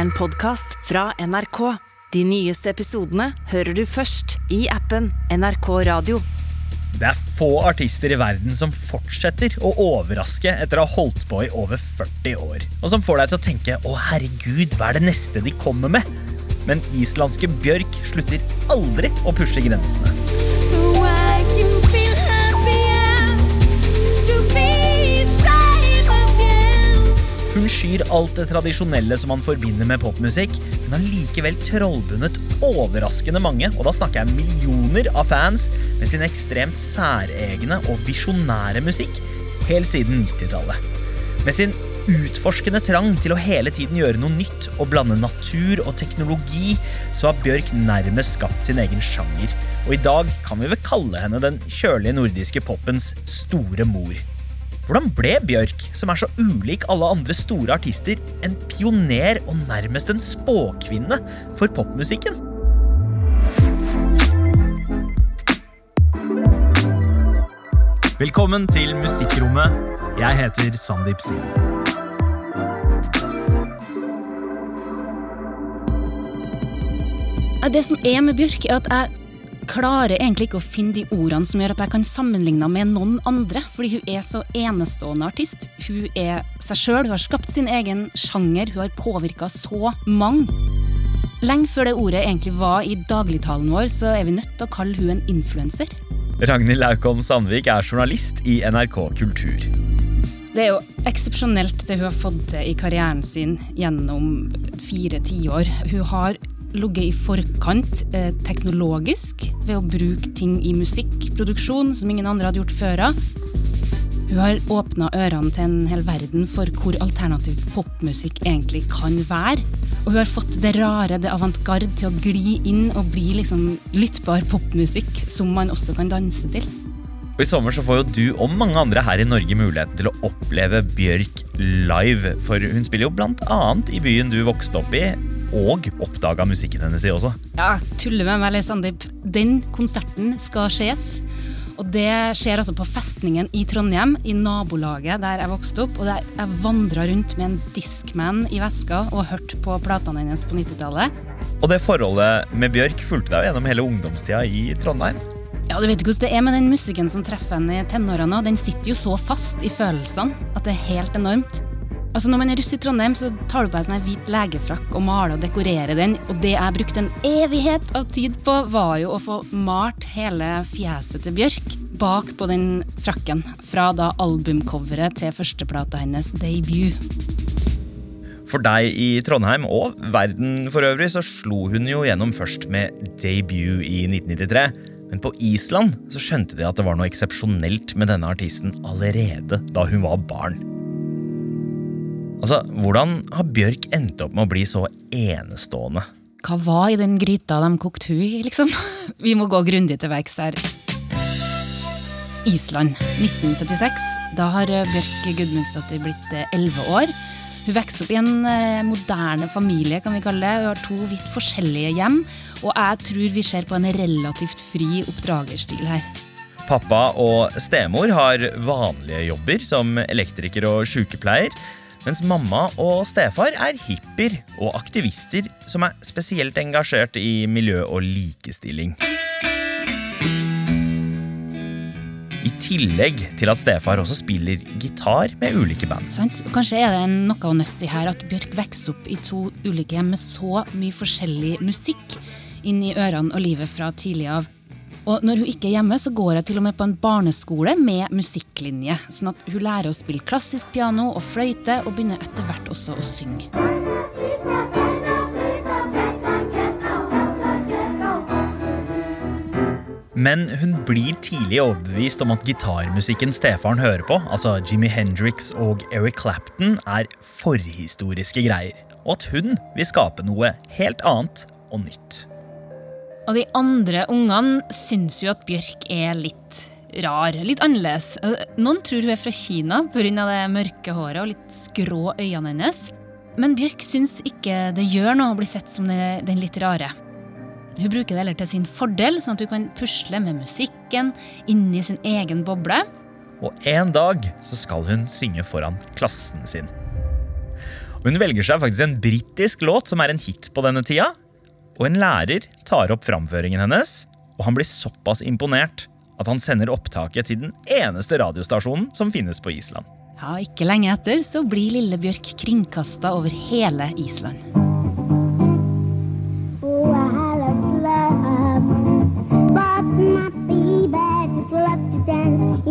en podkast fra NRK. De nyeste episodene hører du først i appen NRK Radio. Det er få artister i verden som fortsetter å overraske etter å ha holdt på i over 40 år. Og som får deg til å tenke 'Å, herregud, hva er det neste de kommer med?' Men islandske Bjørk slutter aldri å pushe grensene. Hun skyr alt det tradisjonelle som man forbinder med popmusikk, men har likevel trollbundet overraskende mange, og da snakker jeg millioner av fans, med sin ekstremt særegne og visjonære musikk helt siden 90-tallet. Med sin utforskende trang til å hele tiden gjøre noe nytt og blande natur og teknologi, så har Bjørk nærmest skapt sin egen sjanger. Og i dag kan vi vel kalle henne den kjølige nordiske popens store mor. Hvordan ble Bjørk, som er så ulik alle andre store artister, en pioner og nærmest en spåkvinne for popmusikken? Velkommen til Musikkrommet. Jeg heter Sandeep Sin. Det som er med Bjørk, er at jeg klarer egentlig ikke å finne de ordene som gjør at jeg kan sammenligne henne med noen andre, fordi hun er så enestående artist. Hun er seg sjøl, hun har skapt sin egen sjanger, hun har påvirka så mange. Lenge før det ordet egentlig var i dagligtalen vår, så er vi nødt til å kalle hun en influenser. Ragnhild Laukholm Sandvik er journalist i NRK Kultur. Det er jo eksepsjonelt det hun har fått til i karrieren sin gjennom fire tiår. Hun har ligget i forkant eh, teknologisk ved å bruke ting i musikkproduksjon som ingen andre hadde gjort før. Hun har åpna ørene til en hel verden for hvor alternativ popmusikk egentlig kan være. Og hun har fått det rare, det avantgarde til å gli inn og bli liksom lyttbar popmusikk som man også kan danse til. Og I sommer så får jo du og mange andre her i Norge muligheten til å oppleve Bjørk live. For hun spiller jo blant annet i byen du vokste opp i, og oppdaga musikken hennes i også. Ja, tuller med meg, Sandeep. Den konserten skal skjes. Og det skjer altså på Festningen i Trondheim, i nabolaget der jeg vokste opp. Og der jeg vandra rundt med en Discman i veska og hørte på platene hennes på 90-tallet. Og det forholdet med Bjørk fulgte deg gjennom hele ungdomstida i Trondheim. Ja, du vet ikke hvordan det er med den musikken som treffer en i tenårene. Den sitter jo så fast i følelsene at det er helt enormt. Altså Når man er russ i Trondheim, så tar du på deg sånn hvit legefrakk og maler og dekorerer den. Og det jeg brukte en evighet av tid på, var jo å få malt hele fjeset til Bjørk bak på den frakken. Fra da albumcoveret til førsteplata hennes, Debut. For deg i Trondheim og verden for øvrig så slo hun jo gjennom først med debut i 1993. Men på Island så skjønte de at det var noe eksepsjonelt med denne artisten allerede da hun var barn. Altså, Hvordan har Bjørk endt opp med å bli så enestående? Hva var i den gryta de kokte hun i, liksom? Vi må gå grundig til verks her. Island, 1976. Da har Bjørk Gudmundsdottir blitt elleve år. Hun vokser opp i en eh, moderne familie, kan vi kalle det. Hun har to vidt forskjellige hjem, og jeg tror vi ser på en relativt fri oppdragerstil her. Pappa og stemor har vanlige jobber som elektriker og sykepleier. Mens mamma og stefar er hippier og aktivister som er spesielt engasjert i miljø og likestilling. Tillegg til at stefar også spiller gitar med ulike band. Sant? Kanskje er det noe å nøste i her at Bjørk vokser opp i to ulike hjem med så mye forskjellig musikk inn i ørene og livet fra tidlig av. Og når hun ikke er hjemme, så går hun til og med på en barneskole med musikklinje. Sånn at hun lærer å spille klassisk piano og fløyte, og begynner etter hvert også å synge. Men hun blir tidlig overbevist om at gitarmusikken stefaren hører på, altså Jimmy Hendrix og Eric Clapton, er forhistoriske greier. Og at hun vil skape noe helt annet og nytt. Og de andre ungene syns jo at Bjørk er litt rar, litt annerledes. Noen tror hun er fra Kina pga. det mørke håret og litt skrå øynene hennes. Men Bjørk syns ikke det gjør noe å bli sett som den litt rare. Hun bruker det heller til sin fordel, sånn at hun kan pusle med musikken inni sin egen boble. Og en dag så skal hun synge foran klassen sin. Hun velger seg faktisk en britisk låt som er en hit på denne tida. Og en lærer tar opp framføringen hennes, og han blir såpass imponert at han sender opptaket til den eneste radiostasjonen som finnes på Island. Ja, Ikke lenge etter så blir Lille Bjørk kringkasta over hele Island.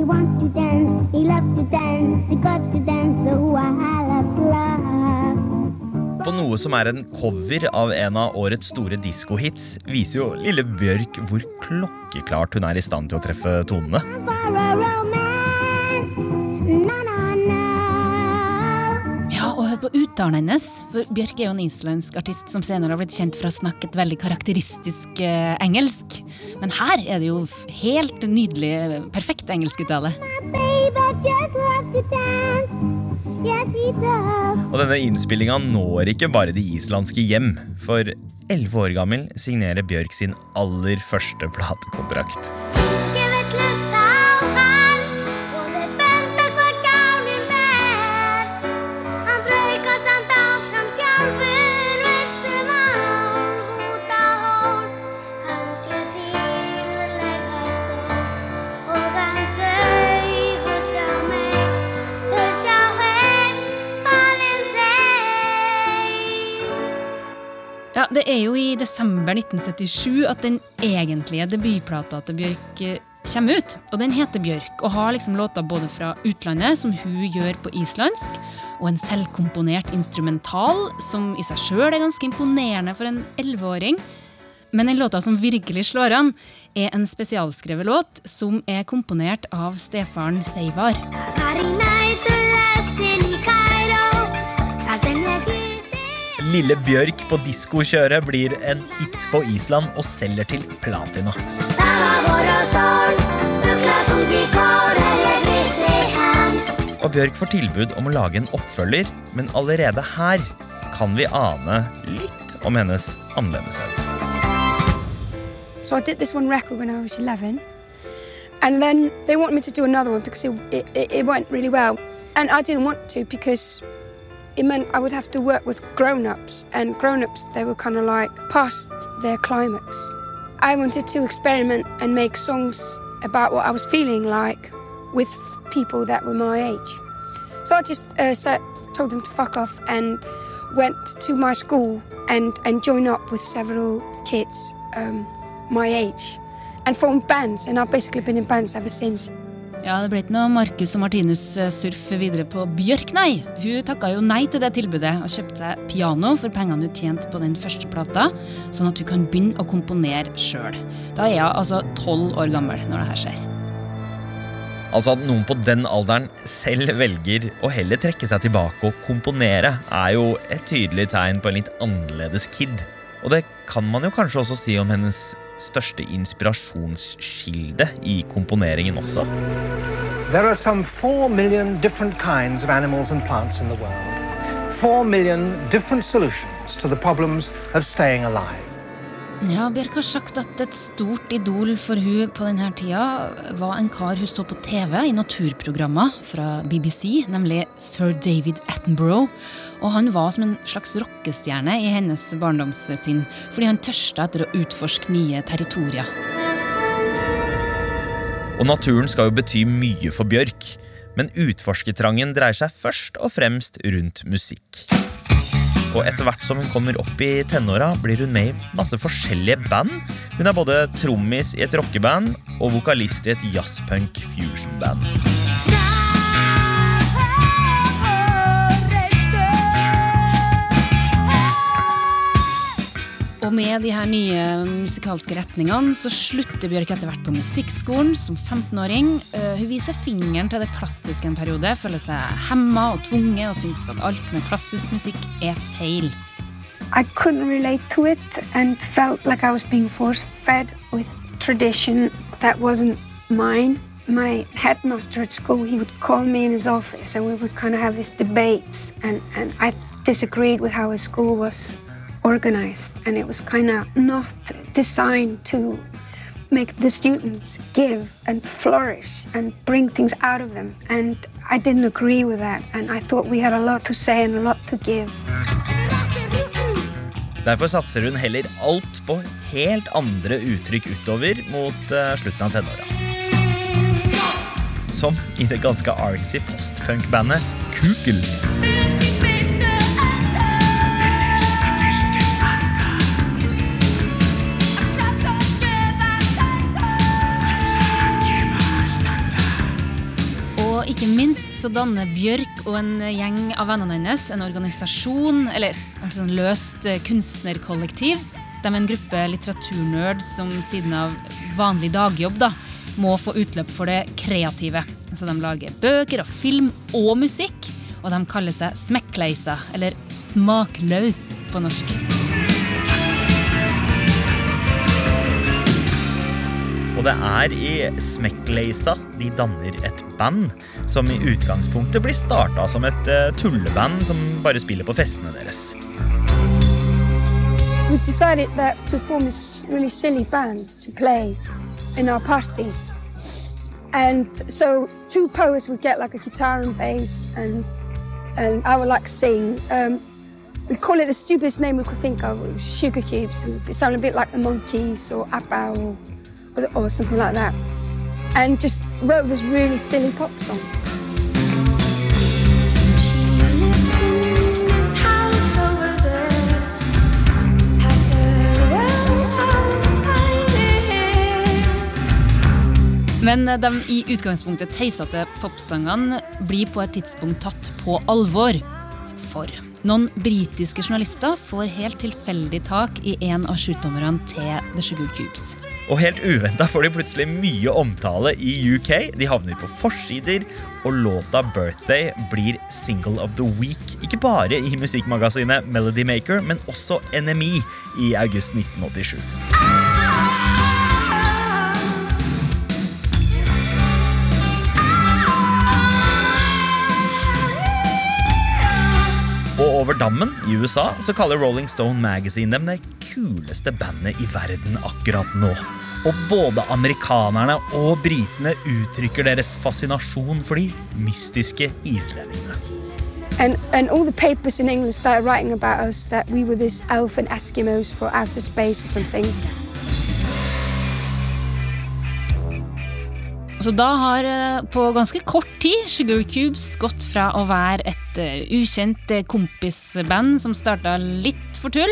Wants to dance. He loves to dance. He got to dance. Oh, I love love. På noe som er en cover av en av årets store diskohits, viser jo lille Bjørk hvor klokkeklart hun er i stand til å treffe tonene. Uttalen hennes. For Bjørk er jo en islandsk artist som senere har blitt kjent for å snakke et veldig karakteristisk eh, engelsk. Men her er det jo helt nydelig, perfekt engelskuttale. Og denne innspillinga når ikke bare de islandske hjem. For elleve år gammel signerer Bjørk sin aller første platekontrakt. Det er jo i desember 1977 at den egentlige debutplata til Bjørk eh, kommer ut. Og Den heter Bjørk og har liksom låter både fra utlandet, som hun gjør på islandsk, og en selvkomponert instrumental, som i seg sjøl er ganske imponerende for en elleveåring. Men den låta som virkelig slår an, er en spesialskrevet låt som er komponert av stefaren Seivar. Var Lille Bjørk på diskokjøret blir en hit på Island og selger til platina. Og Bjørk får tilbud om å lage en oppfølger, men allerede her kan vi ane litt om hennes annerledeshet. So I did this one record when I was 11. And then they wanted me to do another one because it, it- it went really well. And I didn't want to because it meant I would have to work with grown ups. And grown ups, they were kind of like past their climax. I wanted to experiment and make songs about what I was feeling like with people that were my age. So I just uh, said, told them to fuck off and went to my school and, and joined up with several kids um, my age and formed bands. And I've basically been in bands ever since. Ja, Det ble ikke noe Marcus og Martinus-surf videre på Bjørk, nei. Hun takka jo nei til det tilbudet og kjøpte seg piano for pengene hun tjente på den første plata, sånn at hun kan begynne å komponere sjøl. Da er hun altså tolv år gammel når det her skjer. Altså At noen på den alderen selv velger å heller trekke seg tilbake og komponere, er jo et tydelig tegn på en litt annerledes kid. Og det kan man jo kanskje også si om hennes største inspirasjonskilde i komponeringen også. There are some 4 million different kinds of animals and plants in the world. 4 million different solutions to the problems of staying alive. Ja, Bjørk har sagt at et stort idol for hun på denne tida var en kar hun så på TV i naturprogrammer fra BBC, nemlig sir David Attenborough. Og han var som en slags rockestjerne i hennes barndomssinn, fordi han tørsta etter å utforske nye territorier. Og naturen skal jo bety mye for Bjørk, men utforskertrangen dreier seg først og fremst rundt musikk. Og etter hvert som hun kommer opp i tenåra, blir hun med i masse forskjellige band. Hun er både trommis i et rockeband og vokalist i et jazzpunk fusion-band. Og med de her nye musikalske retningene så slutter Bjørk etter hvert på musikkskolen som 15-åring. Eh, Hun viser fingeren til det klassiske en periode, føler seg hemma og tvunget og syns at alt med klassisk musikk er feil. I couldn't relate to it and felt like I was being force fed with tradition that wasn't mine. My headmaster at school, he would call me in his office and we would kind of have these debates and, and I disagreed with how his school was organized and it was kind of not designed to make the students give and flourish and bring things out of them. And I didn't agree with that. And I thought we had a lot to say and a lot to give. Derfor satser hun heller alt på helt andre uttrykk utover mot eh, slutten av tenåra. Som i det ganske artsy postpunk-bandet Kugel. Ikke minst så danner Bjørk og en gjeng av vennene hennes en organisasjon, eller et sånn løst eh, kunstnerkollektiv. De er en gruppe litteraturnerds som siden av vanlig dagjobb da, må få utløp for det kreative. Så de lager bøker og film og musikk, og de kaller seg Smekkleisa, eller Smakløs på norsk. Og det er i Smekkleisa de danner et band som i utgangspunktet blir starta som et eh, tulleband som bare spiller på festene deres. We decided that to form this really silly band to play in our parties. And so two poets would get like a guitar and bass and and I would like sing. Um, we'd call it the stupidest name we could think of. Sugar Cubes. It sounded a bit like the Monkeys or ABBA or, or, something like that. And just wrote these really silly pop songs. Men de i utgangspunktet teisete popsangene blir på et tidspunkt tatt på alvor. For noen britiske journalister får helt tilfeldig tak i en av sjukdommerne til The Sugar Cubes. Og helt uventa får de plutselig mye omtale i UK. De havner på forsider, og låta 'Birthday' blir single of the week. Ikke bare i musikkmagasinet Melody Maker, men også NME i august 1987. over dammen i USA så kaller Rolling Stone Magazine dem det kuleste bandet i verden akkurat nå. Og både amerikanerne og britene uttrykker deres fascinasjon for de mystiske islendingene. And, and all the papers in England started writing about us that we were this elfin Eskimos for outer space or something. Så da har eh, på ganske kort tid Sugar Cubes gått fra å være et eh, ukjent eh, kompisband som starta litt for tull,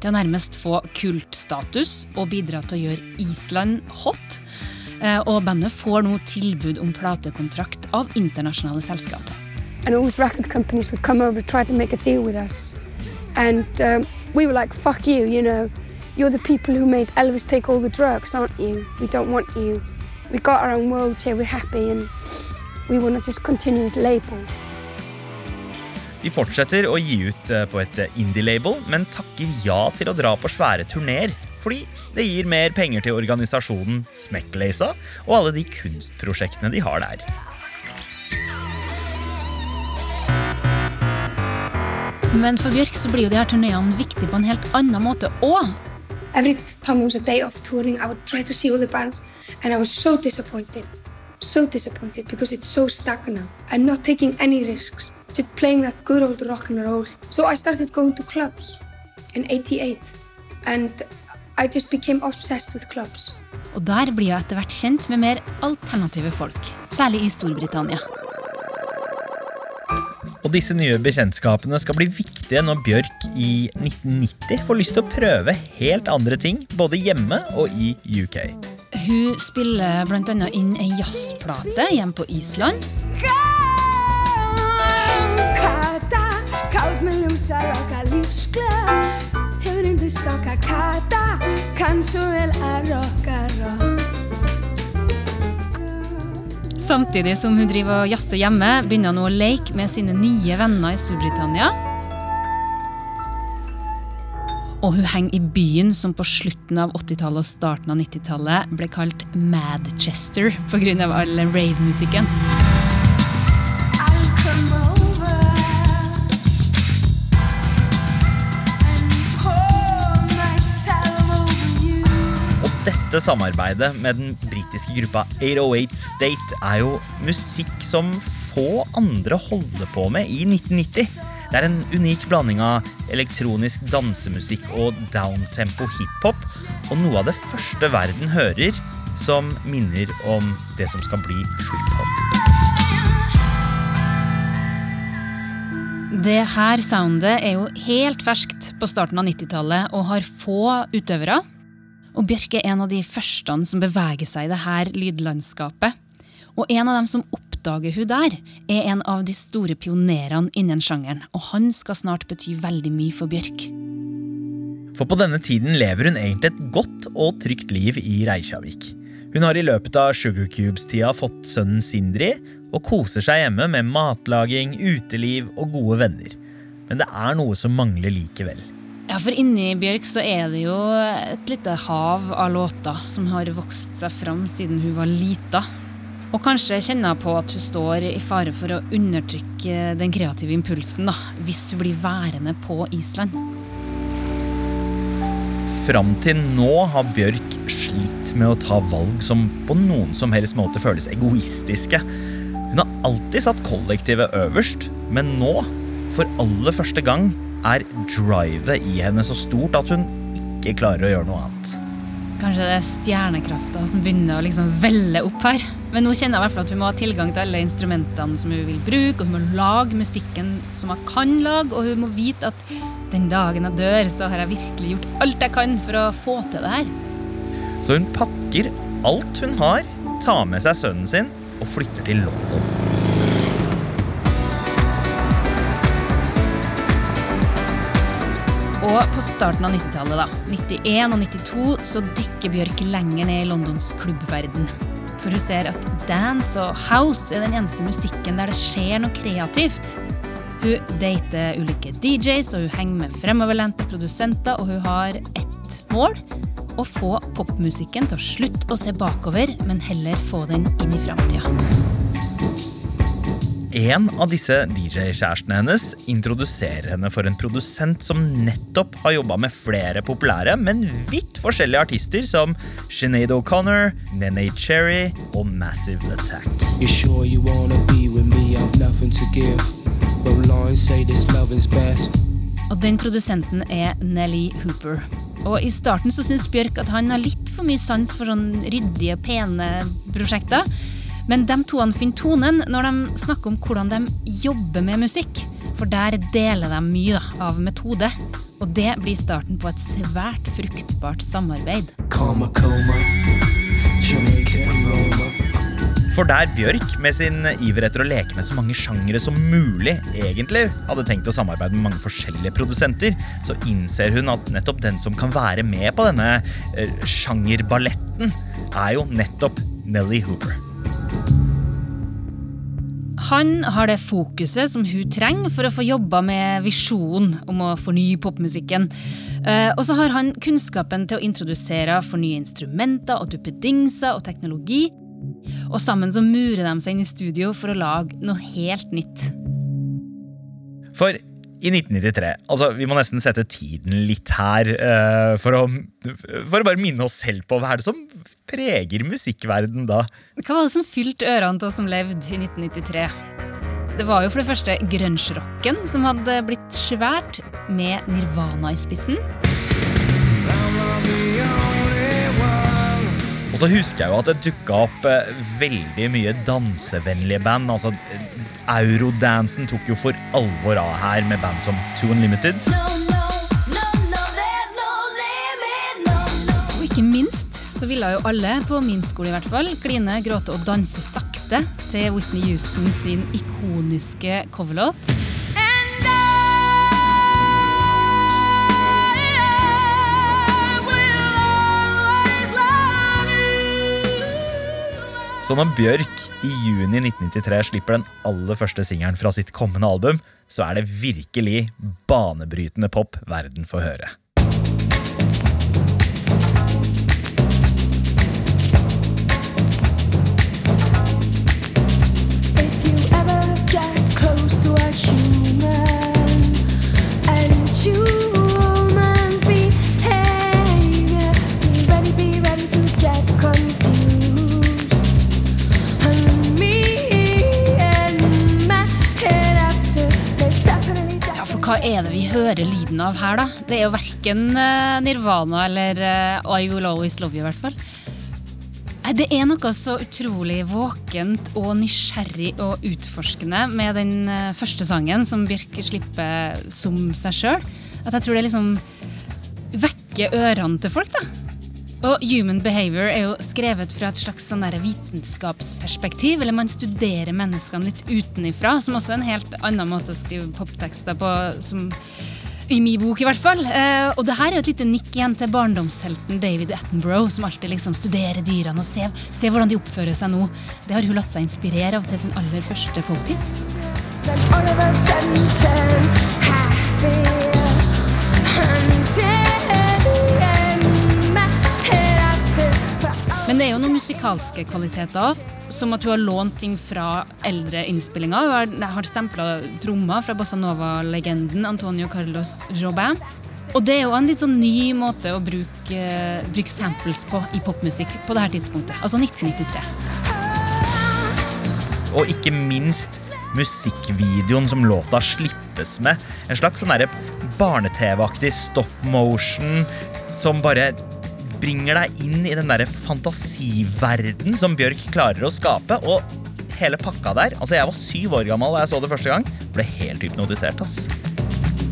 til å nærmest få kultstatus og bidra til å gjøre Island hot. Eh, Og bandet får nå tilbud om platekontrakt av internasjonale selskap. and all these record companies would come over try to make deal with us. And um, we like, fuck you, you know. You're the people who made Elvis take all the drugs, aren't you? We don't want you. We got our own world here, we're happy, and we want to just continue this label. De fortsetter å gi ut eh, på et eh, indie-label, men takker ja til å dra på svære turneer. Fordi det gir mer penger til organisasjonen Smekkleisa og alle de kunstprosjektene de har der. Men for Bjørk så blir jo de her turneene viktige på en helt annen måte òg. Every time there was a day of touring, I would try to see all the bands, and I was so disappointed. So disappointed because it's so stagnant. I'm not taking any risks, just playing that good old rock and roll. So I started going to clubs in 88, and I just became obsessed with clubs. Og der blir jeg etter hvert kjent med mer alternative folk, særlig i Storbritannia. Og disse nye bekjentskapene skal bli viktige når Bjørk i 1990 får lyst til å prøve helt andre ting, både hjemme og i UK. Hun spiller annet inn ei jazzplate hjemme på Island. Með lífsglöð Hefur undir stokka kata, kann svo vel að rocka rock Samtidig som hun driver og jazzer hjemme, begynner hun å leke med sine nye venner i Storbritannia. Og hun henger i byen som på slutten av 80-tallet og starten av 90-tallet ble kalt Madchester pga. all rave-musikken. Dette samarbeidet med den britiske gruppa 808 State er jo musikk som få andre holder på med i 1990. Det er en unik blanding av elektronisk dansemusikk og downtempo hiphop, og noe av det første verden hører som minner om det som skal bli trip-hop. Det her soundet er jo helt ferskt på starten av 90-tallet og har få utøvere. Og Bjørk er en av de første som beveger seg i det her lydlandskapet. Og en av dem som oppdager hun der, er en av de store pionerene innen sjangeren. Og han skal snart bety veldig mye for Bjørk. For på denne tiden lever hun egentlig et godt og trygt liv i Reykjavik. Hun har i løpet av Sugar Cubes-tida fått sønnen Sindri og koser seg hjemme med matlaging, uteliv og gode venner. Men det er noe som mangler likevel. Ja, for inni Bjørk så er det jo et lite hav av låter som har vokst seg fram siden hun var lita. Og kanskje kjenner hun på at hun står i fare for å undertrykke den kreative impulsen da, hvis hun blir værende på Island. Fram til nå har Bjørk slitt med å ta valg som på noen som helst måte føles egoistiske. Hun har alltid satt kollektivet øverst, men nå, for aller første gang, er drivet i henne så stort at hun ikke klarer å gjøre noe annet. Kanskje det er stjernekrafta som begynner å liksom velle opp her. Men nå kjenner jeg i hvert fall at hun må ha tilgang til alle instrumentene som hun vil bruke, og hun må lage musikken som hun kan lage, og hun må vite at den dagen jeg dør, så har jeg virkelig gjort alt jeg kan for å få til det her. Så hun pakker alt hun har, tar med seg sønnen sin og flytter til London. Og på starten av 90-tallet, da, 91 og 92, så dykker Bjørk lenger ned i Londons klubbverden. For hun ser at dance og house er den eneste musikken der det skjer noe kreativt. Hun dater ulike DJs, og hun henger med fremoverlente produsenter, og hun har ett mål. Å få popmusikken til å slutte å se bakover, men heller få den inn i framtida. En av disse DJ-kjærestene hennes introduserer henne for en produsent som nettopp har jobba med flere populære, men vidt forskjellige artister som Sinead O'Connor, Nene Cherry og Massive Attack. You sure you wanna be with me? I've nothing to give. But lines say this loving's best. Og den produsenten er Nelly Hooper. Og i starten så syns Bjørk at han har litt for mye sans for sånn ryddige, pene prosjekter. Men de to finner tonen når de snakker om hvordan de jobber med musikk. For der deler de mye da, av metode. Og det blir starten på et svært fruktbart samarbeid. And Roma. For der Bjørk med sin iver etter å leke med så mange sjangere som mulig egentlig hadde tenkt å samarbeide med mange forskjellige produsenter, så innser hun at nettopp den som kan være med på denne eh, sjangerballetten, er jo nettopp Nelly Hooper. Han har det fokuset som hun trenger for å få jobba med visjonen om å fornye popmusikken. Eh, Og så har han kunnskapen til å introdusere for nye instrumenter og duppedingser og teknologi. Og sammen så murer de seg inn i studio for å lage noe helt nytt. For i 1993 Altså, vi må nesten sette tiden litt her uh, for, å, for å bare minne oss selv på hva er det som preger musikkverden da. Hva var det som fylte ørene til oss som levde i 1993? Det var jo for det første grunge-rocken som hadde blitt svært, med Nirvana i spissen. Og så husker jeg jo at det dukka opp eh, veldig mye dansevennlige band. Altså, Eurodansen tok jo for alvor av her med band som Two Unlimited. Og ikke minst så ville jo alle, på min skole i hvert fall, kline, gråte og danse sakte til Whitney Houston sin ikoniske coverlåt. Så når Bjørk i juni 1993 slipper den aller første singelen fra sitt kommende album, så er det virkelig banebrytende pop verden får høre. Er det vi hører lyden av her, da? Det er jo verken eh, Nirvana eller eh, I Will Always Love You, i hvert fall. Det er noe så utrolig våkent og nysgjerrig og utforskende med den eh, første sangen som Bjørk slipper som seg sjøl. At jeg tror det liksom vekker ørene til folk, da. Og Human Behavior er jo skrevet fra et slags sånn vitenskapsperspektiv. Eller man studerer menneskene litt utenifra, som også er en helt annen måte å skrive poptekster på. som i min bok, i hvert fall. Eh, og det her er jo et lite nikk igjen til barndomshelten David Attenborough, som alltid liksom studerer dyrene og ser, ser hvordan de oppfører seg nå. Det har hun latt seg inspirere av til sin aller første pophit. Jo noen musikalske kvaliteter, som at hun har lånt ting fra eldre innspillinger. Hun har, stempla trommer fra bossa nova-legenden Antonio Carlos Jobin. Og det er jo en litt sånn ny måte å bruke, bruke samples på i popmusikk på det her tidspunktet. Altså 1993. Og ikke minst musikkvideoen som låta slippes med. En slags sånn barne-TV-aktig stop motion som bare bringer deg inn i den der fantasiverden som Bjørk klarer å skape. Og hele pakka der Altså, jeg var syv år gammel da jeg så det første gang. Ble helt hypnotisert, ass.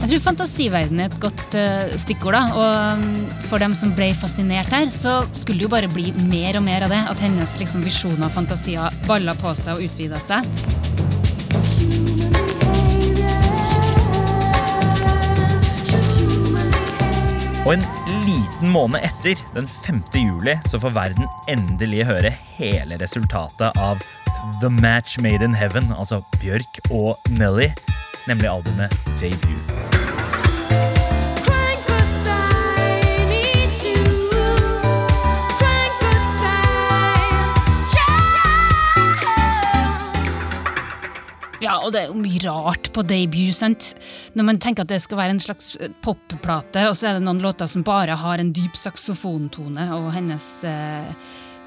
Jeg tror fantasiverden er et godt uh, stikkord. da, og mm, For dem som ble fascinert her, så skulle det jo bare bli mer og mer av det. At hennes liksom, visjoner og fantasier balla på seg og utvida seg. Og en måned etter, den 5. juli, så får verden endelig høre hele resultatet av The Match Made in Heaven, altså Bjørk og Nelly, nemlig albumet Debut. Ja, og det er jo mye rart på debut, sant? Når man tenker at det skal være en slags eh, popplate, og så er det noen låter som bare har en dyp saksofontone, og hennes eh,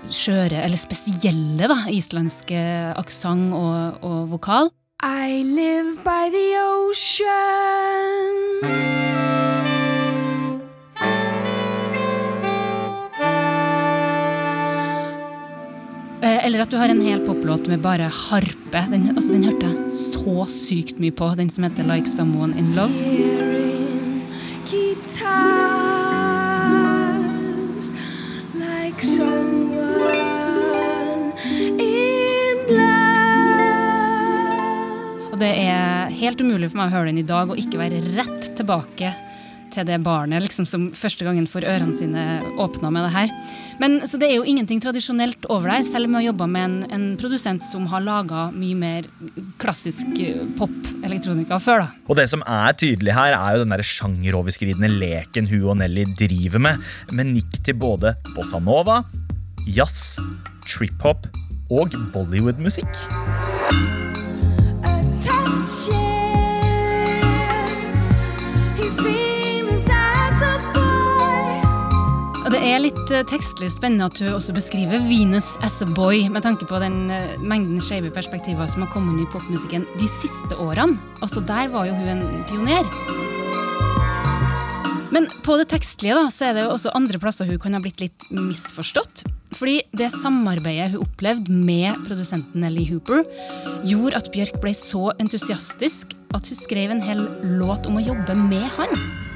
skjøre, eller spesielle, da, islandske aksent og, og vokal. I live by the ocean. Eller at du har en hel poplåt med bare harpe. Den, altså, den hørte jeg så sykt mye på, den som heter Like Someone In Love. Guitars like someone in love. Og det er helt umulig for meg å høre den i dag og ikke være rett tilbake til det barnet liksom, som første gangen får ørene sine åpna med det her. Men, så det er jo ingenting tradisjonelt over deg, selv om jeg har jobba med en, en produsent som har laga mye mer klassisk eh, pop-elektronika før. da. Og det som er tydelig her, er jo den der sjangeroverskridende leken hun og Nelly driver med, med nikk til både bossa nova, jazz, trip-hop og Bollywood-musikk. A Og det er litt eh, tekstlig spennende at du også beskriver Venus as a boy, med tanke på den eh, mengden skeive perspektiver som har kommet inn i popmusikken de siste årene. Altså Der var jo hun en pioner. Men på det tekstlige da, så er det jo også andre plasser hun kan ha blitt litt misforstått. Fordi det samarbeidet hun opplevde med produsenten Nelly Hooper, gjorde at Bjørk ble så entusiastisk at hun skrev en hel låt om å jobbe med han.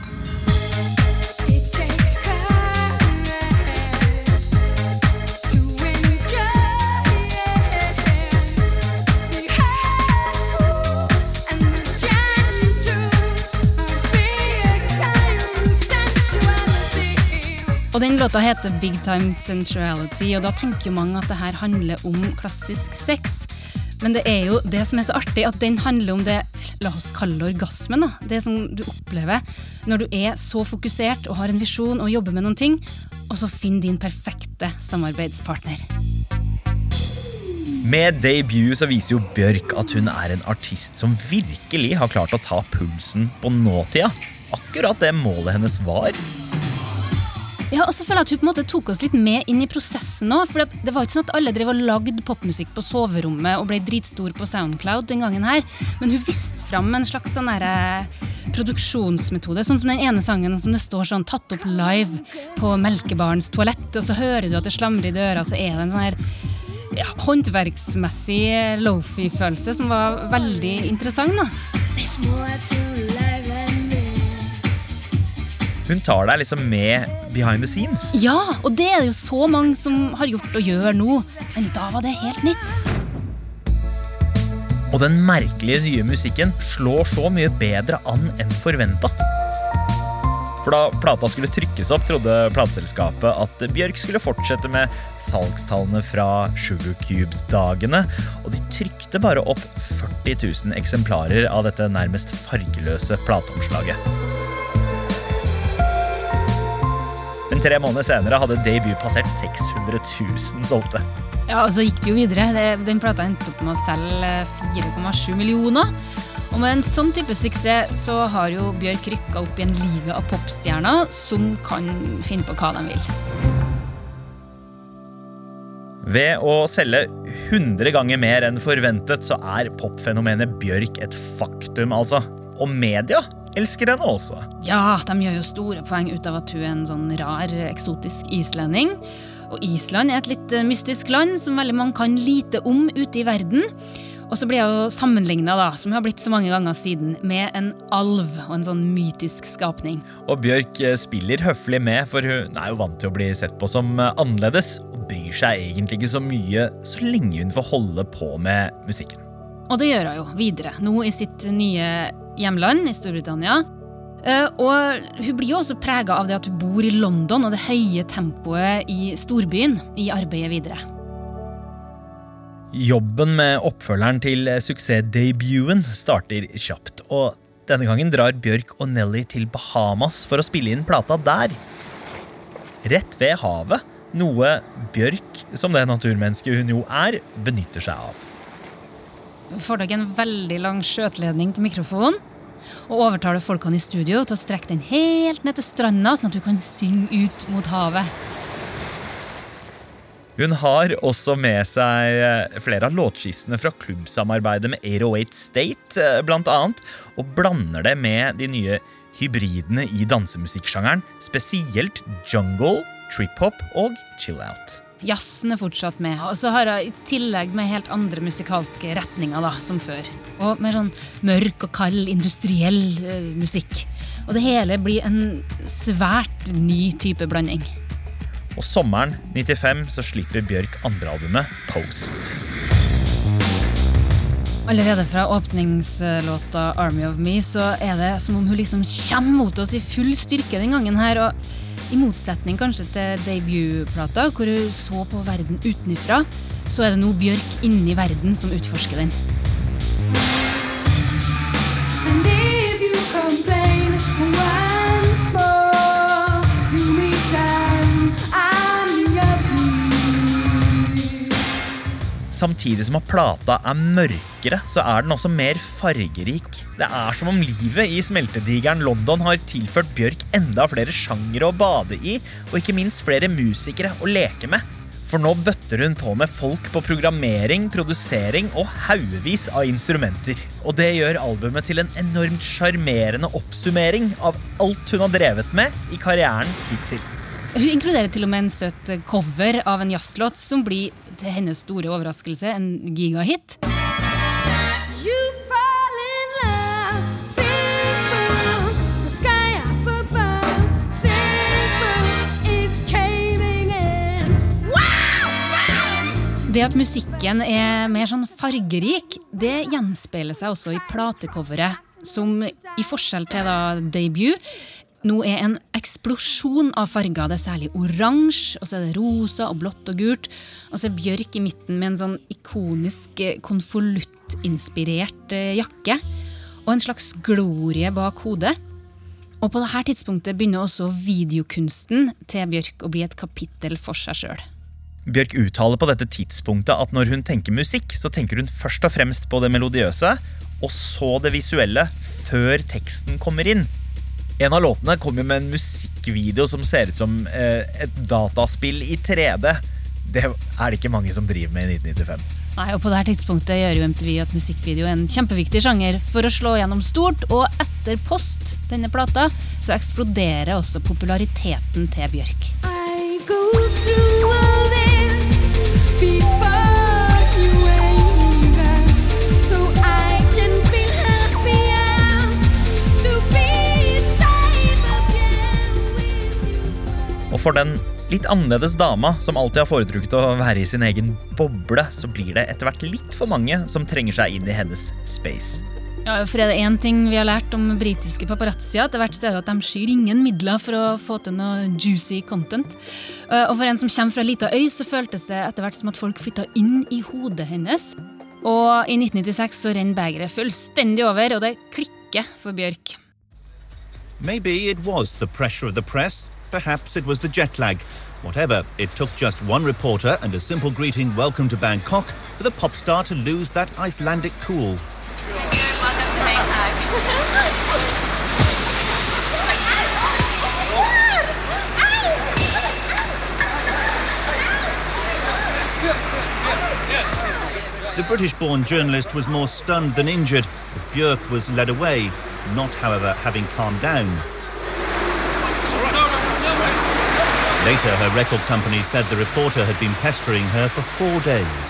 Og den låta heter Big Time Sensuality, og da tenker jo mange at det her handler om klassisk sex. Men det er jo det som er så artig, at den handler om det la oss kalle orgasmen. da. Det som du opplever når du er så fokusert og har en visjon og jobber med noen ting, og så finn din perfekte samarbeidspartner. Med debut så viser jo Bjørk at hun er en artist som virkelig har klart å ta pulsen på nåtida. Akkurat det målet hennes var. Ja, og så føler jeg at hun på en måte tok oss litt med inn i prosessen. For det var ikke sånn at alle drev og lagde popmusikk på soverommet og ble dritstor på Soundcloud den gangen her. Men hun viste fram en slags sånn derre produksjonsmetode. Sånn som den ene sangen som det står sånn tatt opp live på melkebarens toalett, og så hører du at det slamrer i døra, så er det en sånn her ja, håndverksmessig lofi-følelse som var veldig interessant. da. Hun tar deg liksom med behind the scenes. Ja, og det er det jo så mange som har gjort og gjør nå, men da var det helt nytt. Og den merkelige nye musikken slår så mye bedre an enn forventa. For da plata skulle trykkes opp, trodde plateselskapet at Bjørk skulle fortsette med salgstallene fra Sugar Cubes-dagene, og de trykte bare opp 40 000 eksemplarer av dette nærmest fargeløse plateomslaget. Tre måneder senere hadde debut passert 600 000 solgte. Ja, og så gikk det jo videre. Det- Den plata endte opp med å selge 4,7 millioner. Og med en sånn type suksess så har jo Bjørk rykka opp i en liga av popstjerner som kan finne på hva de vil. Ved å selge 100 ganger mer enn forventet, så er popfenomenet Bjørk et faktum, altså. Og media elsker henne også. Ja, de gjør jo store poeng ut av at hun er en sånn rar, eksotisk islending. Og Island er et litt eh, mystisk land som veldig mange kan lite om ute i verden. Og så blir hun sammenligna, som hun har blitt så mange ganger siden, med en alv og en sånn mytisk skapning. Og Bjørk eh, spiller høflig med, for hun er jo vant til å bli sett på som eh, annerledes. Og bryr seg egentlig ikke så mye så lenge hun får holde på med musikken. Og det gjør hun jo videre, nå i sitt nye hjemland i Storbritannia. Eh, Og hun blir jo også prega av det at hun bor i London og det høye tempoet i storbyen i arbeidet videre. Jobben med oppfølgeren til suksessdebuten starter kjapt. Og denne gangen drar Bjørk og Nelly til Bahamas for å spille inn plata der. Rett ved havet. Noe Bjørk, som det naturmennesket hun jo er, benytter seg av. Hun får tak i en veldig lang skjøteledning til mikrofonen og overtaler folkene i studio til å strekke den helt ned til stranda, sånn at du kan synge ut mot havet. Hun har også med seg eh, flere av låtskissene fra klubbsamarbeidet med 808 State, eh, blant annet, og blander det med de nye hybridene i dansemusikksjangeren, spesielt jungle, trip-hop og chill-out. Jazzen er fortsatt med, og så har hun i tillegg med helt andre musikalske retninger da, som før. Og mer sånn mørk og kald, industriell eh, musikk. Og det hele blir en svært ny type blanding. Og sommeren 95 så slipper Bjørk andrealbumet Post. Allerede fra åpningslåta 'Army of Me' så er det som om hun liksom kommer mot oss i full styrke den gangen her. og i motsetning kanskje til debutplata, hvor hun så på verden utenfra, så er det nå Bjørk inni verden som utforsker den. Samtidig som at plata er mørkere, så er den også mer fargerik. Det er som om livet i smeltedigeren London har tilført Bjørk enda flere sjangere å bade i, og ikke minst flere musikere å leke med. For nå bøtter hun på med folk på programmering, produsering og haugevis av instrumenter. Og det gjør albumet til en enormt sjarmerende oppsummering av alt hun har drevet med i karrieren hittil. Hun inkluderer til og med en søt cover av en jazzlåt som blir til hennes store overraskelse en gigahit. Det at musikken er mer sånn fargerik, det gjenspeiler seg også i platecoveret, som i forskjell til da debut nå er en eksplosjon av farger. Det er særlig oransje, og så er det rosa og blått og gult. Og så er Bjørk i midten med en sånn ikonisk eh, konvoluttinspirert eh, jakke. Og en slags glorie bak hodet. Og på dette tidspunktet begynner også videokunsten til Bjørk å bli et kapittel for seg sjøl. Bjørk uttaler på dette tidspunktet at når hun tenker musikk, så tenker hun først og fremst på det melodiøse, og så det visuelle, før teksten kommer inn. En av låtene kommer med en musikkvideo som ser ut som eh, et dataspill i 3D. Det er det ikke mange som driver med i 1995. Nei, og På dette tidspunktet gjør jo MTV at musikkvideo er en kjempeviktig sjanger for å slå gjennom stort, og etter Post, denne plata, så eksploderer også populariteten til Bjørk. I go for den litt annerledes dama som alltid har foretrukket å være i sin egen boble, så blir det etter hvert litt for mange som trenger seg inn i hennes space. Ja, for er det én ting vi har lært om britiske paparazzier, etter hvert så er det at de skyr ingen midler for å få til noe juicy content. Eh, Og for en som kommer fra ei lita øy, så føltes det etter hvert som at folk flytta inn i hodet hennes. Og i 1996 så renner begeret fullstendig over, og det klikker for Bjørk. Maybe it was the pressure of the press. Perhaps it was the jet lag. Whatever, it took just one reporter and a simple greeting, welcome to Bangkok, for the pop star to lose that Icelandic cool. The British born journalist was more stunned than injured as Björk was led away, not, however, having calmed down. Later, her record company said the reporter had been pestering her for four days.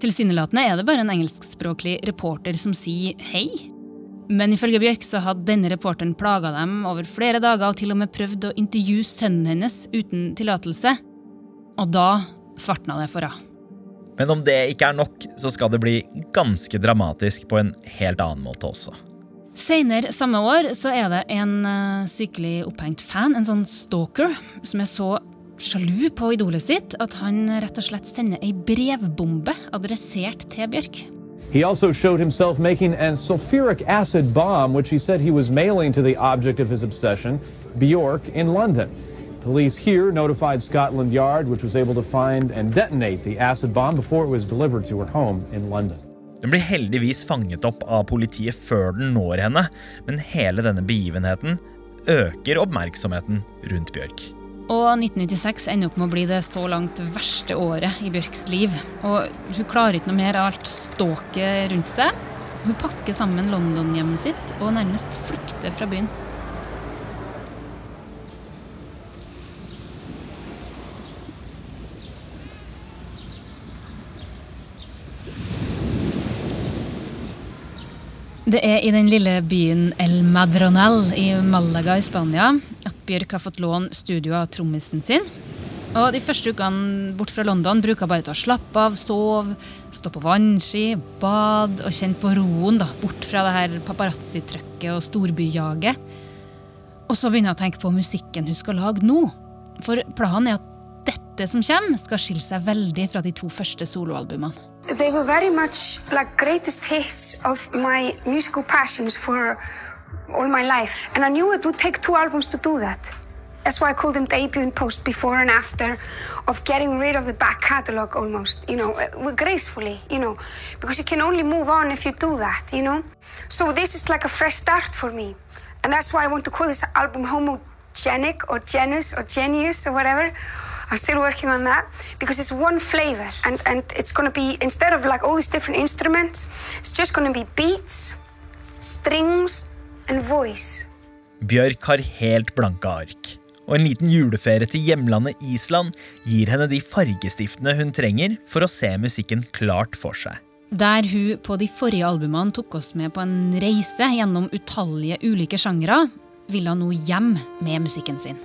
Tilsynelatende er det bare en engelskspråklig reporter som sier hei. Men ifølge Bjørk så hadde denne reporteren plaga dem over flere dager og til og med prøvd å intervjue sønnen hennes uten tillatelse. Og da svartna det for henne. Men om det ikke er nok, så skal det bli ganske dramatisk på en helt annen måte også. Senere samme år så er det en eh, sykelig opphengt fan, en sånn stalker, som er så sjalu på idolet sitt at han rett og slett sender ei brevbombe adressert til Bjørk. He also showed himself making a sulfuric acid bomb, which he said he was mailing to the object of his obsession, Bjork, in London. Police here notified Scotland Yard, which was able to find and detonate the acid bomb before it was delivered to her home in London. Den blir heldigvis fanget opp av politiet før den når henne, men hele denne begivenheten øker oppmerksomheten rundt Bjørk. Og 1996 ender opp med å bli det så langt verste året i Bjørks liv. Og hun klarer ikke noe mer av alt ståket rundt seg. Hun pakker sammen London-hjemmet sitt og nærmest flykter fra byen. Det er i den lille byen El Madronel i Malaga i Spania at Bjørk har fått låne studio av trommisen sin. Og De første ukene bort fra London bruker hun bare til å slappe av, sove, stå på vannski, bade og kjenne på roen da, bort fra det her paparazzi-trøkket og storbyjaget. Og så begynner hun å tenke på musikken hun skal lage nå. For planen er at dette som kommer, skal skille seg veldig fra de to første soloalbumene. They were very much like greatest hits of my musical passions for all my life. And I knew it would take two albums to do that. That's why I called them debut and post before and after of getting rid of the back catalog almost, you know, uh, gracefully, you know, because you can only move on if you do that, you know. So this is like a fresh start for me. And that's why I want to call this album homogenic or genus or genius or whatever. I'm still working on that because it's one flavor and, and it's going to be, instead of like all these different instruments, it's just going to be beats, strings and voice. Bjørk har helt blanke ark. Og en liten juleferie til hjemlandet Island gir henne de fargestiftene hun trenger for å se musikken klart for seg. Der hun på de forrige albumene tok oss med på en reise gjennom utallige ulike sjangere, vil hun nå hjem med musikken sin.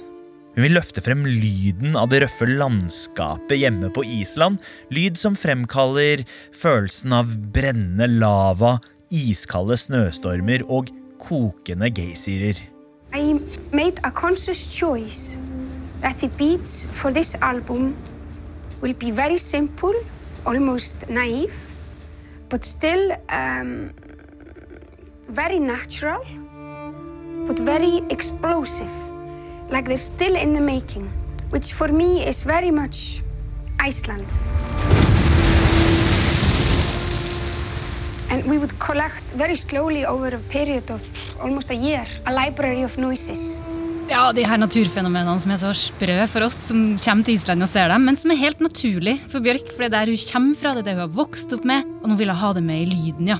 Hun vil løfte frem lyden av det røffe landskapet hjemme på Island. Lyd som fremkaller følelsen av brennende lava, iskalde snøstormer og kokende geysirer. I made a conscious choice for this album will be very simple, almost naive, but still um, very natural, but very explosive. Like they're still in the making, which for me is very much Iceland. And we would collect very slowly over a period of almost a year a library of noises Ja, de her naturfenomenene som er så sprø for oss som kommer til Island og ser dem, men som er helt naturlig for Bjørk, for det er der hun kommer fra, det er det hun har vokst opp med, og nå vil hun ha det med i lyden, ja.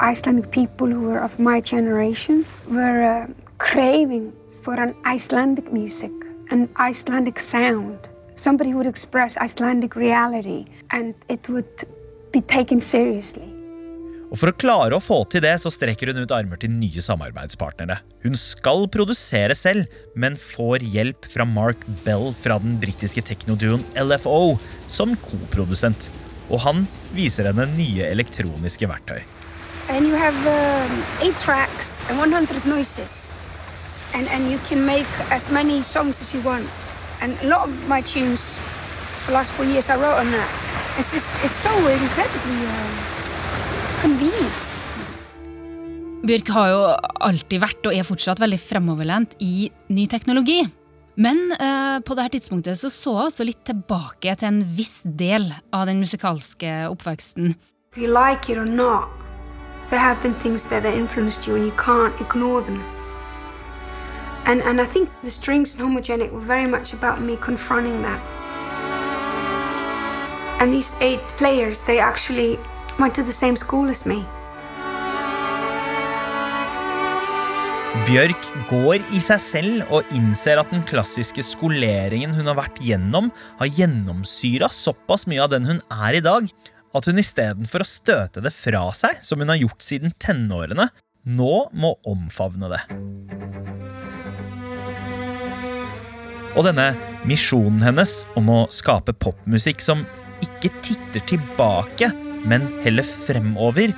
Icelandic people who were of my generation were uh, craving for an Icelandic music, an Icelandic sound. Somebody who would express Icelandic reality and it would be taken seriously. Og For å klare å få til det, så strekker hun ut armer til nye samarbeidspartnere. Hun skal produsere selv, men får hjelp fra Mark Bell fra den britiske teknoduoen LFO som koprodusent. Og han viser henne nye elektroniske verktøy. And you have um, eight tracks and 100 noises. And, and you can make as many songs as you want. And a lot of my tunes for the last four years I wrote on that. It's just, it's so incredibly uh, convenient. Bjørk har jo alltid vært og er fortsatt veldig fremoverlent i ny teknologi. Men eh, på dette tidspunktet så så hun også litt tilbake til en viss del av den musikalske oppveksten. If you like it or not, there have been things there that influenced you and you can't ignore them. And, and I think the strings and homogenic were very much about me confronting that. And these eight players, they actually went to the same school as me. Bjørk går i seg selv og innser at den klassiske skoleringen hun har vært gjennom, har gjennomsyra såpass mye av den hun er i dag, at hun istedenfor å støte det fra seg, som hun har gjort siden tenårene, nå må omfavne det. Og denne misjonen hennes om å skape popmusikk som ikke titter tilbake, men heller fremover,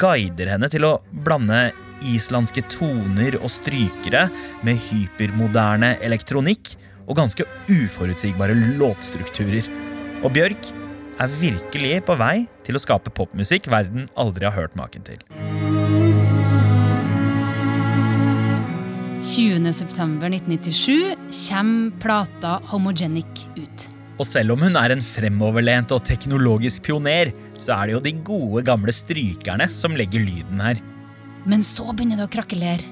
guider henne til å blande islandske toner og strykere med hypermoderne elektronikk og ganske uforutsigbare låtstrukturer. Og Bjørk er virkelig på vei til å skape popmusikk verden aldri har hørt maken til. 20.9.1997 kommer plata Homogenic ut. Og selv om hun er en fremoverlent og teknologisk pioner, så er det jo de gode, gamle strykerne som legger lyden her. Men så begynner det å krakelere.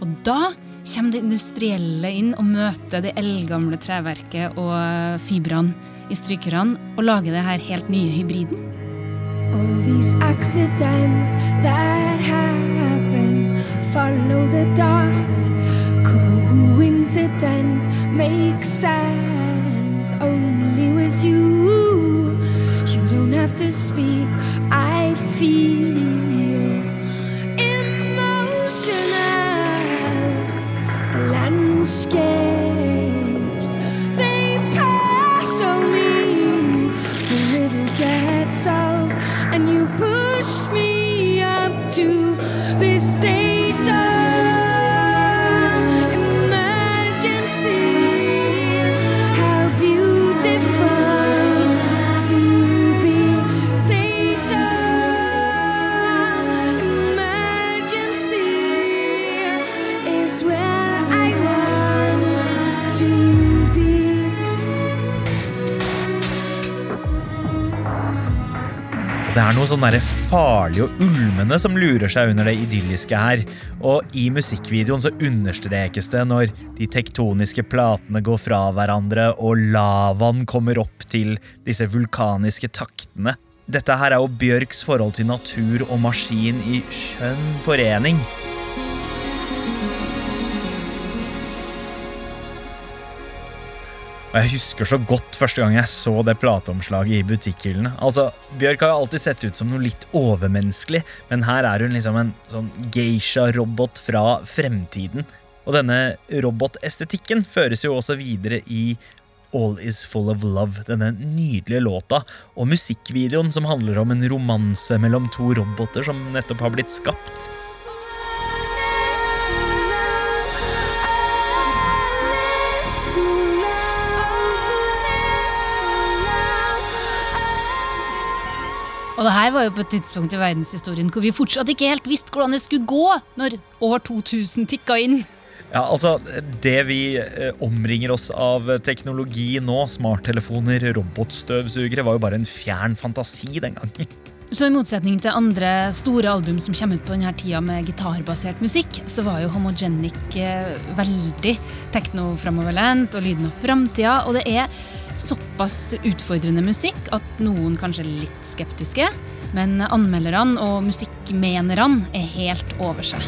Og da kommer det industrielle inn og møter det eldgamle treverket og fibrene i strykerne og lager det her helt nye hybriden. All these accidents that happen follow the dot. Makes sense only with you. You don't have to speak, I feel noe sånn der farlig og ulmende som lurer seg under det idylliske her. Og i musikkvideoen så understrekes det når de tektoniske platene går fra hverandre og lavaen kommer opp til disse vulkaniske taktene. Dette her er jo Bjørks forhold til natur og maskin i skjønn forening. Og jeg husker så godt første gang jeg så det plateomslaget i butikkhyllene. Altså, Bjørk har jo alltid sett ut som noe litt overmenneskelig, men her er hun liksom en sånn geisha-robot fra fremtiden. Og denne robotestetikken føres jo også videre i All Is Full of Love, denne nydelige låta, og musikkvideoen som handler om en romanse mellom to roboter som nettopp har blitt skapt. Og det her var jo på et tidspunkt i verdenshistorien hvor vi fortsatt ikke helt visste hvordan det skulle gå når år 2000 tikka inn. Ja, altså, Det vi eh, omringer oss av teknologi nå, smarttelefoner, robotstøvsugere, var jo bare en fjern fantasi den gangen. Så i motsetning til andre store album som kommer ut på denne tida med gitarbasert musikk, så var jo Homogenic eh, veldig tekno-framoverlent og lyden av framtida. Og det er såpass utfordrende musikk at noen kanskje er litt skeptiske. Men anmelderne og musikkmenerne er helt over seg.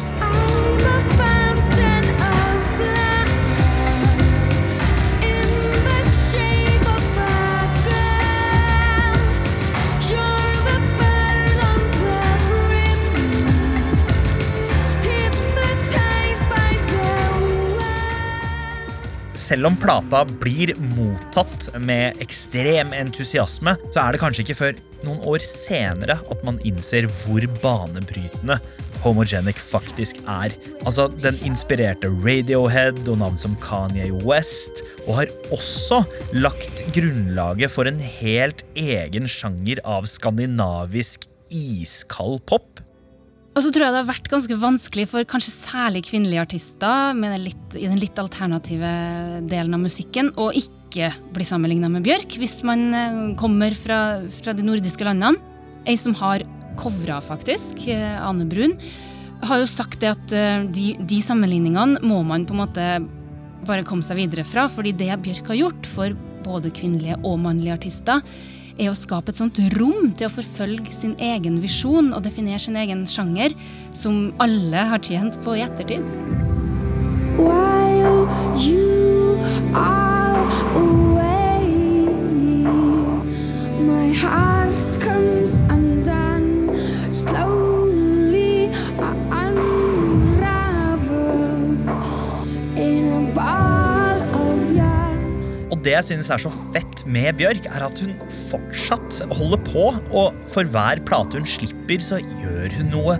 Selv om plata blir mottatt med ekstrem entusiasme, så er det kanskje ikke før noen år senere at man innser hvor banebrytende Homogenic faktisk er. Altså, Den inspirerte Radiohead og navn som Kanye West, og har også lagt grunnlaget for en helt egen sjanger av skandinavisk iskald pop. Og så tror jeg det har vært ganske vanskelig for kanskje særlig kvinnelige artister med den litt, i den litt alternative delen av musikken å ikke bli sammenligna med Bjørk, hvis man eh, kommer fra, fra de nordiske landene. Ei som har covra, faktisk, eh, Ane Brun, har jo sagt det at eh, de, de sammenligningene må man på en måte bare komme seg videre fra, fordi det Bjørk har gjort for både kvinnelige og mannlige artister, er å skape et sånt rom til å forfølge sin egen visjon og definere sin egen sjanger, som alle har tjent på i ettertid. While you are away, my heart comes undone. Slowly det jeg synes er så fett med Bjørk, er at hun fortsatt holder på, og for hver plate hun slipper, så gjør hun noe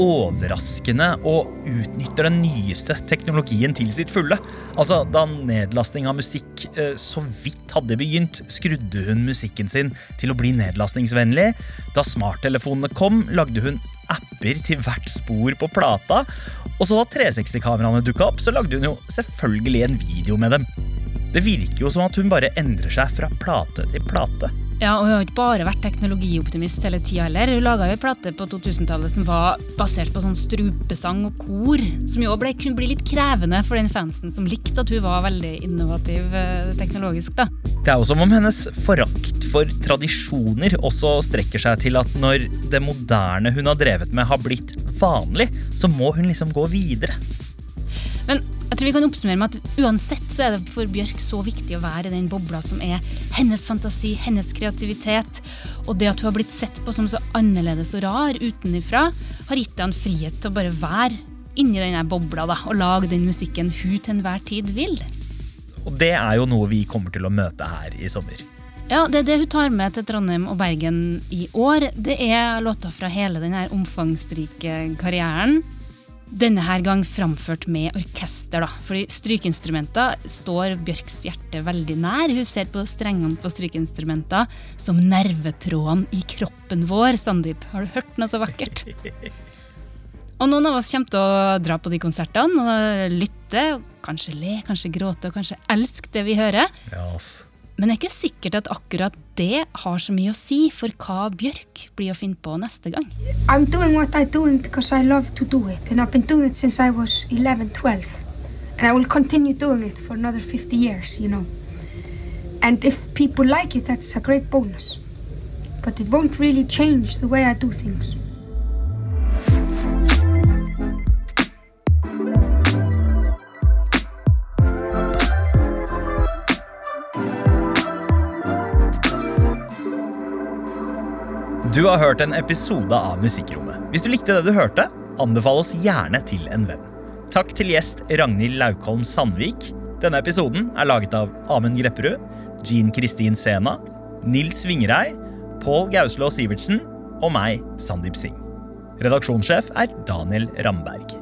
overraskende og utnytter den nyeste teknologien til sitt fulle. Altså, Da nedlasting av musikk eh, så vidt hadde begynt, skrudde hun musikken sin til å bli nedlastingsvennlig. Da smarttelefonene kom, lagde hun apper til hvert spor på plata. Og så da 360-kameraene dukka opp, så lagde hun jo selvfølgelig en video med dem. Det virker jo som at hun bare endrer seg fra plate til plate. Ja, og Hun har ikke bare vært teknologioptimist hele tida heller. Hun laga en plate på 2000-tallet som var basert på sånn strupesang og kor. Som jo ble, kunne bli litt krevende for den fansen som likte at hun var veldig innovativ eh, teknologisk. da. Det er jo som om hennes forakt for tradisjoner også strekker seg til at når det moderne hun har drevet med, har blitt vanlig, så må hun liksom gå videre. Men jeg tror vi kan oppsummere med at uansett så er det for Bjørk så viktig å være i den bobla som er hennes fantasi, hennes kreativitet. Og det at hun har blitt sett på som så annerledes og rar utenifra, har gitt henne en frihet til å bare være inni den bobla da, og lage den musikken hun til enhver tid vil. Og det er jo noe vi kommer til å møte her i sommer. Ja, Det er det hun tar med til Trondheim og Bergen i år. Det er låter fra hele denne omfangsrike karrieren. Denne her gang framført med orkester, da. Fordi strykeinstrumenter står Bjørks hjerte veldig nær. Hun ser på strengene på strykeinstrumenter som nervetrådene i kroppen vår. Sandeep, har du hørt noe så vakkert? Og noen av oss kommer til å dra på de konsertene og lytte, kanskje le, kanskje gråte og kanskje elske det vi hører. Ja, ass. Men det er ikke sikkert at akkurat det har så mye å si for hva Bjørk blir å finne på neste gang. I'm doing what I'm doing because I love to do it, and I've been doing it since I was 11, 12. And I will continue doing it for another 50 years, you know. And if people like it, that's a great bonus. But it won't really change the way I do things. Du har hørt en episode av Musikkrommet. Hvis du likte det du hørte, anbefal oss gjerne til en venn. Takk til gjest Ragnhild Laukholm Sandvik. Denne episoden er laget av Amund Grepperud, Jean Kristin Sena, Nils Vingerei, Pål Gauslå Sivertsen og meg, Sandeep Singh. Redaksjonssjef er Daniel Ramberg.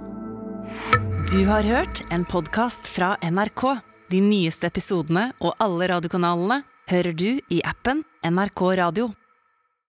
Du har hørt en podkast fra NRK. De nyeste episodene og alle radiokanalene hører du i appen NRK Radio.